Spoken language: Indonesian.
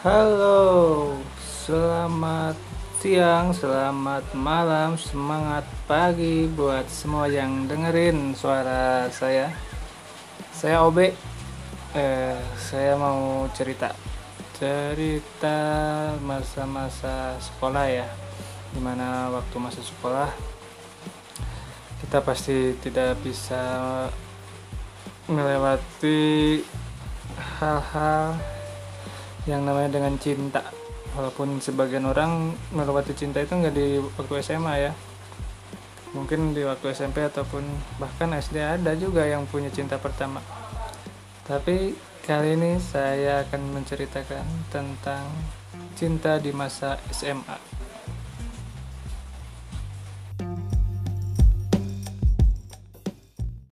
Halo, selamat siang, selamat malam, semangat pagi buat semua yang dengerin suara saya. Saya Obe, eh, saya mau cerita. Cerita masa-masa sekolah ya, di mana waktu masa sekolah kita pasti tidak bisa melewati hal-hal yang namanya dengan cinta. Walaupun sebagian orang melewati cinta itu nggak di waktu SMA ya. Mungkin di waktu SMP ataupun bahkan SD ada juga yang punya cinta pertama. Tapi kali ini saya akan menceritakan tentang cinta di masa SMA